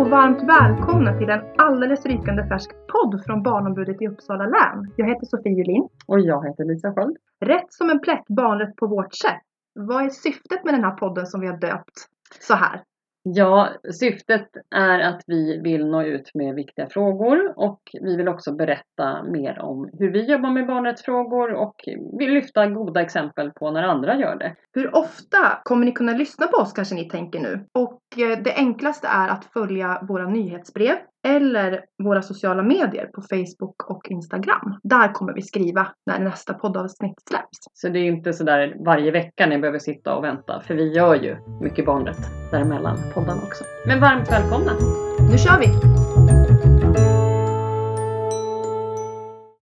och varmt välkomna till en alldeles rykande färsk podd från Barnombudet i Uppsala län. Jag heter Sofie Julin. Och jag heter Lisa Sköld. Rätt som en plätt, barnrätt på vårt sätt. Vad är syftet med den här podden som vi har döpt så här? Ja, syftet är att vi vill nå ut med viktiga frågor och vi vill också berätta mer om hur vi jobbar med barnrättsfrågor och vill lyfta goda exempel på när andra gör det. Hur ofta kommer ni kunna lyssna på oss kanske ni tänker nu? Och det enklaste är att följa våra nyhetsbrev eller våra sociala medier på Facebook och Instagram. Där kommer vi skriva när nästa poddavsnitt släpps. Så det är inte sådär varje vecka ni behöver sitta och vänta, för vi gör ju mycket barnrätt däremellan poddarna också. Men varmt välkomna! Nu kör vi!